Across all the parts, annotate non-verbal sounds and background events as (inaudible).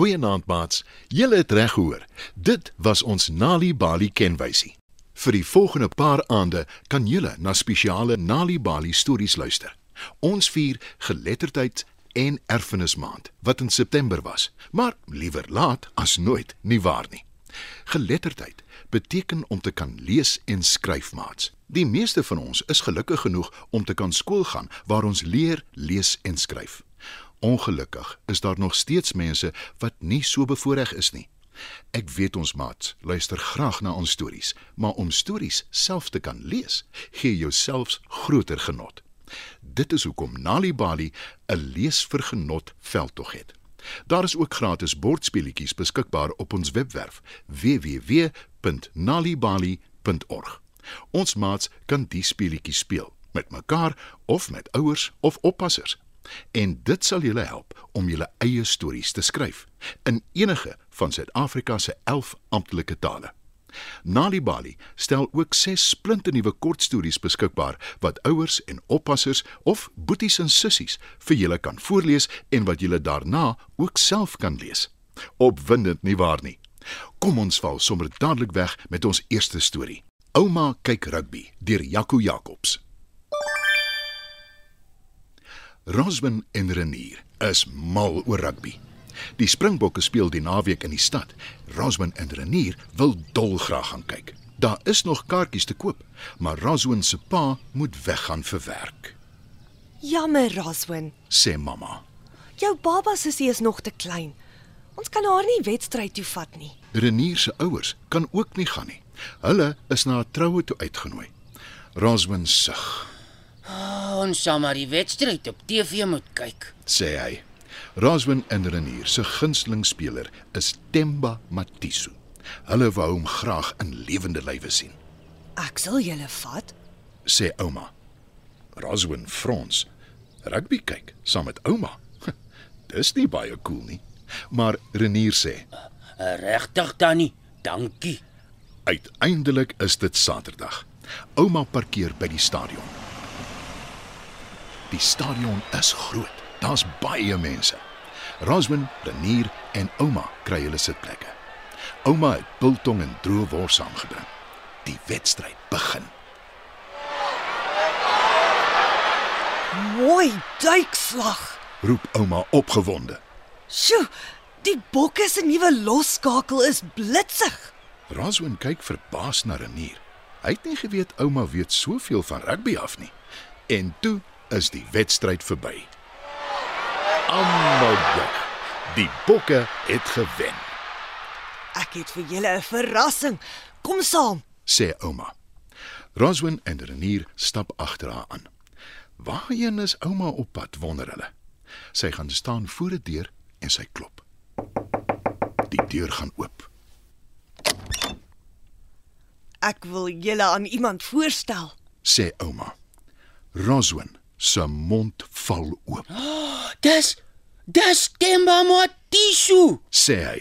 Goeienaand maats. Julle het reg gehoor. Dit was ons Nali Bali kenwysie. Vir die volgende paar aande kan julle na spesiale Nali Bali stories luister. Ons vier geletterdheid en erfenismaand wat in September was, maar liewer laat as nooit, nie waar nie. Geletterdheid beteken om te kan lees en skryf maats. Die meeste van ons is gelukkig genoeg om te kan skool gaan waar ons leer lees en skryf. Ongelukkig is daar nog steeds mense wat nie so bevoordeel is nie. Ek weet ons maats luister graag na ons stories, maar om stories self te kan lees, gee jou selfs groter genot. Dit is hoekom Nali Bali 'n lees vir genot veldtog het. Daar is ook gratis bordspeletjies beskikbaar op ons webwerf www.nalibali.org. Ons maats kan die speletjies speel met mekaar of met ouers of oppassers. En dit sal julle help om julle eie stories te skryf in enige van Suid-Afrika se 11 amptelike tale. Nali Bali stel ook 6 splinternuwe kortstories beskikbaar wat ouers en oppassers of boeties en sissies vir julle kan voorlees en wat julle daarna ook self kan lees. Opwindend nie waar nie? Kom ons val sommer dadelik weg met ons eerste storie. Ouma kyk rugby deur Jaco Jacobs. Roswin en Renier is mal oor rugby. Die Springbokke speel die naweek in die stad. Roswin en Renier wil dolgraag gaan kyk. Daar is nog kaartjies te koop, maar Roswin se pa moet weggaan vir werk, Jammer, Roswin. sê mamma. Jou baba sussie is nog te klein. Ons kan haar nie wedstryd toe vat nie. Renier se ouers kan ook nie gaan nie. Hulle is na 'n troue toe uitgenooi. Roswin sug, Ons sal maar die wedstryd op TV moet kyk. sê hy. Roswin en Renier se gunsteling speler is Temba Matiso. Hulle wou hom graag in lewende lywe sien, Ek sal julle vat. sê ouma. Roswin frons. Rugby kyk saam met ouma. (laughs) Dis nie baie cool nie. Maar Renier sê, Regtig tannie, dankie. uiteindelik is dit Saterdag. Ouma parkeer by die stadion. Die stadion is groot. Daar's baie mense. Roswin, Renier en ouma kry hulle sitplekke. Ouma het biltong en droë wors saamgebring. Die wedstryd begin. Mooi duikslag. Roep ouma opgewonde. Sjoe, die bokke se nuwe losskakel is blitsig. Roswin kyk verbaas na Renier. Hy het nie geweet ouma weet soveel van rugby af nie. En toe is die wedstryd verby. Almal juig. Die bokke het gewen, Ek het vir julle 'n verrassing. Kom saam. sê ouma. Roswin en Renier stap agter haar aan. Waarheen is ouma op pad, wonder hulle. Sy gaan staan voor 'n deur en sy klop. Die deur gaan oop. Ek wil julle aan iemand voorstel. sê ouma. Roswin se mond val oop, (gasps) Dis dis Temba Motishu. sê hy.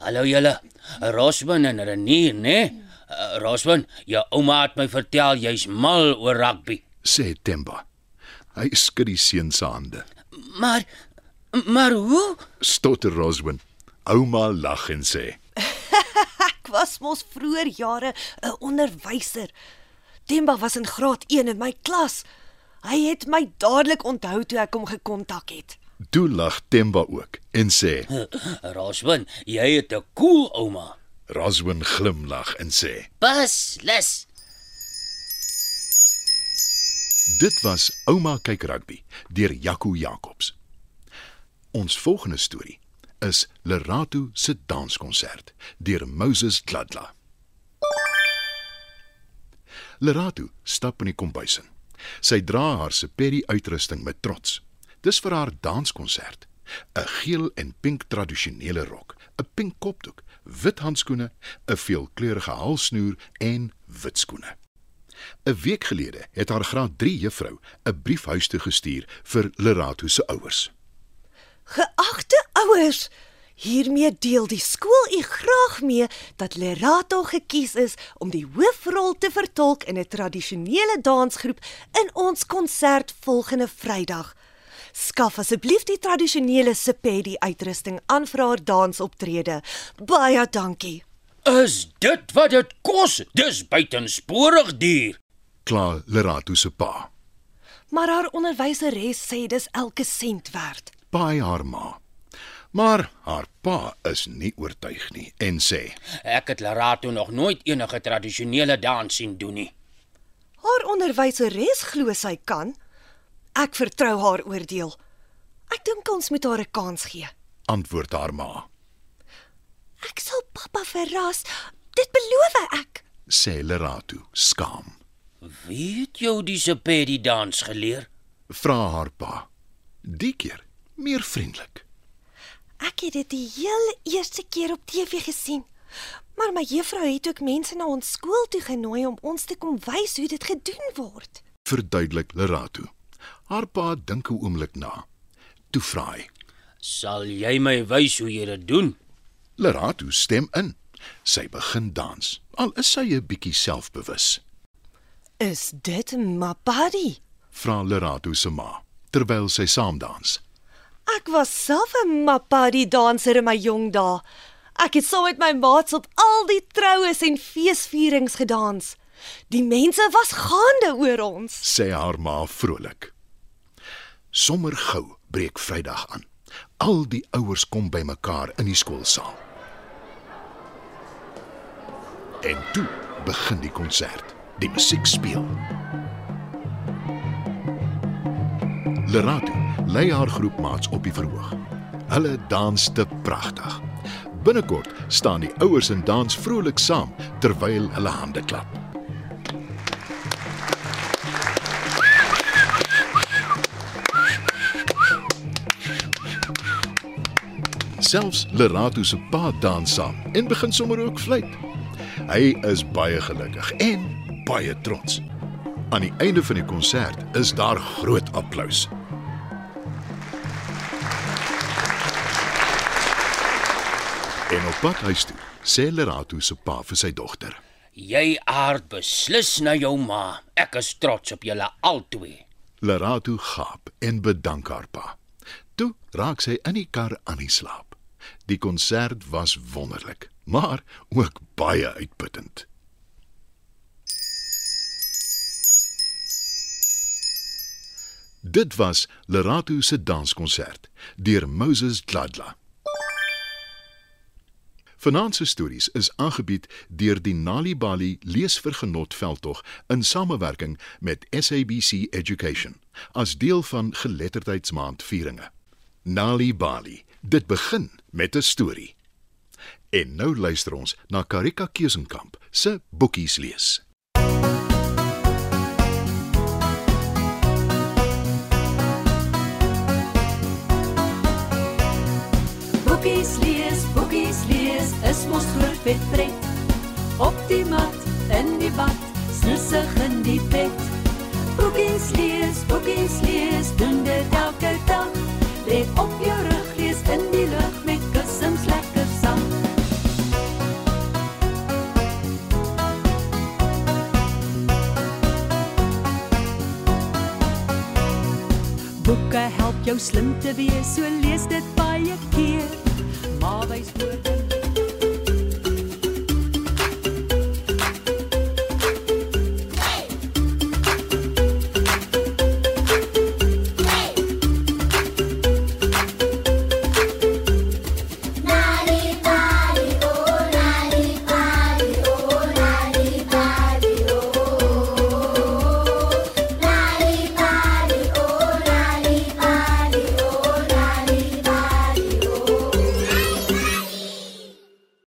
Hallo julle. Rosman en Renier, né? Uh, Rosman, jou ouma het my vertel jy's mal oor rugby. sê Temba. Hy skud die seun se hande. Maar maar hoe? Stotter Roswin. Ouma lag en sê: (laughs) Ek was mos vroeër jare 'n onderwyser. Temba was in graad 1 in my klas. Hy het my dadelik onthou toe ek hom gekontak het. "Toe lag Temba ook en sê: (laughs) Rosman, jy het 'n cool ouma. Roswin glimlag en sê: Beslis. "Dit was Ouma kyk rugby deur Jaco Jacobs." Ons volgende storie is Lerato se danskonsert deur Moses Gladla. Lerato stap in die kombuis in. Sy dra haar seperi uitrusting met trots. Dis vir haar danskonsert. 'n Geel en pink tradisionele rok, 'n pink kopdoek, wit handskoene, 'n veelkleurige halsnoer en wit skoene. 'n Week gelede het haar graad 3 juffrou 'n brief huis toe gestuur vir Lerato se ouers. Geagte ouers, hiermee deel die skool u graag mee dat Lerato gekies is om die hoofrol te vertolk in 'n tradisionele dansgroep in ons konsert volgende Vrydag. Skaf asseblief die tradisionele Sepedi uitrusting aan vir haar dansoptrede. Baie dankie. Is dit wat dit kos? Dis buitensporig duur. Kla Lerato se pa. Maar haar onderwyseres sê dis elke sent werd. Baie haar ma. Maar haar pa is nie oortuig nie en sê: Ek het Larato nog nooit enige tradisionele dans sien doen nie. Haar onderwyseres glo sy kan. Ek vertrou haar oordeel. Ek dink ons moet haar 'n kans gee. antwoord haar ma. Ek sal pappa verras. Dit beloof ek. Sê Lerato skaam. Wie het jou die sepedi dans geleer? Vra haar pa. Die keer meer vriendelik. Ek het dit die heel eerste keer op TV gesien. Maar my juffrou het ook mense na ons skool toe genooi om ons te kom wys hoe dit gedoen word. Verduidelik Lerato. Haar pa dink 'n oomblik na. Toe vra hy: Sal jy my wys hoe jy dit doen? Lerato stem in. Sy begin dans. Al is sy 'n bietjie selfbewus. Is dit Mapadi? Vra Lerato se ma terwyl sy saam dans. Ek was self 'n Mapadi danser in my jong dae. Ek het saam met my maats op al die troues en feesvierings gedans. Die mense was gaande oor ons. sê haar ma vrolik. Sommer gou breek Vrydag aan. Al die ouers kom bymekaar in die skoolsaal. En toe begin die konsert. Die musiek speel. Lerato lei haar groepmaats op die verhoog. Hulle dans te pragtig. Binnekort staan die ouers en dans vrolik saam terwyl hulle hande klap. Selfs Lerato se pa dans saam en begin sommer ook fluit. Hy is baie gelukkig en baie trots. Aan die einde van die konsert is daar groot applous. En op pad huis toe, sê Lerato se pa vir sy dogter. Jy aard beslis na jou ma. Ek is trots op julle albei. Lerato gaap en bedank haar pa. Toe raak sy in die kar aan die slaap. Die konsert was wonderlik, maar ook baie uitputtend. Dit was Lerato se danskonsert deur Moses Gladla. Se stories is aangebied deur die Nali Bali leesvergenot veldtog in samewerking met SABC Education as deel van geletterdheidsmaand vieringe. Nali Bali, dit begin met 'n storie. En nou luister ons na Karika Keusenkamp se boekies lees. Is mos groot vet pret. Op die mat, in die bad, snusig in die bed. Boekies lees, boekies lees, doen dit elke dag. Lê op jou rug, lees in die lug met kussings lekker sag. Boeke help jou slim te wees, so lees dit baie keer. Maar wys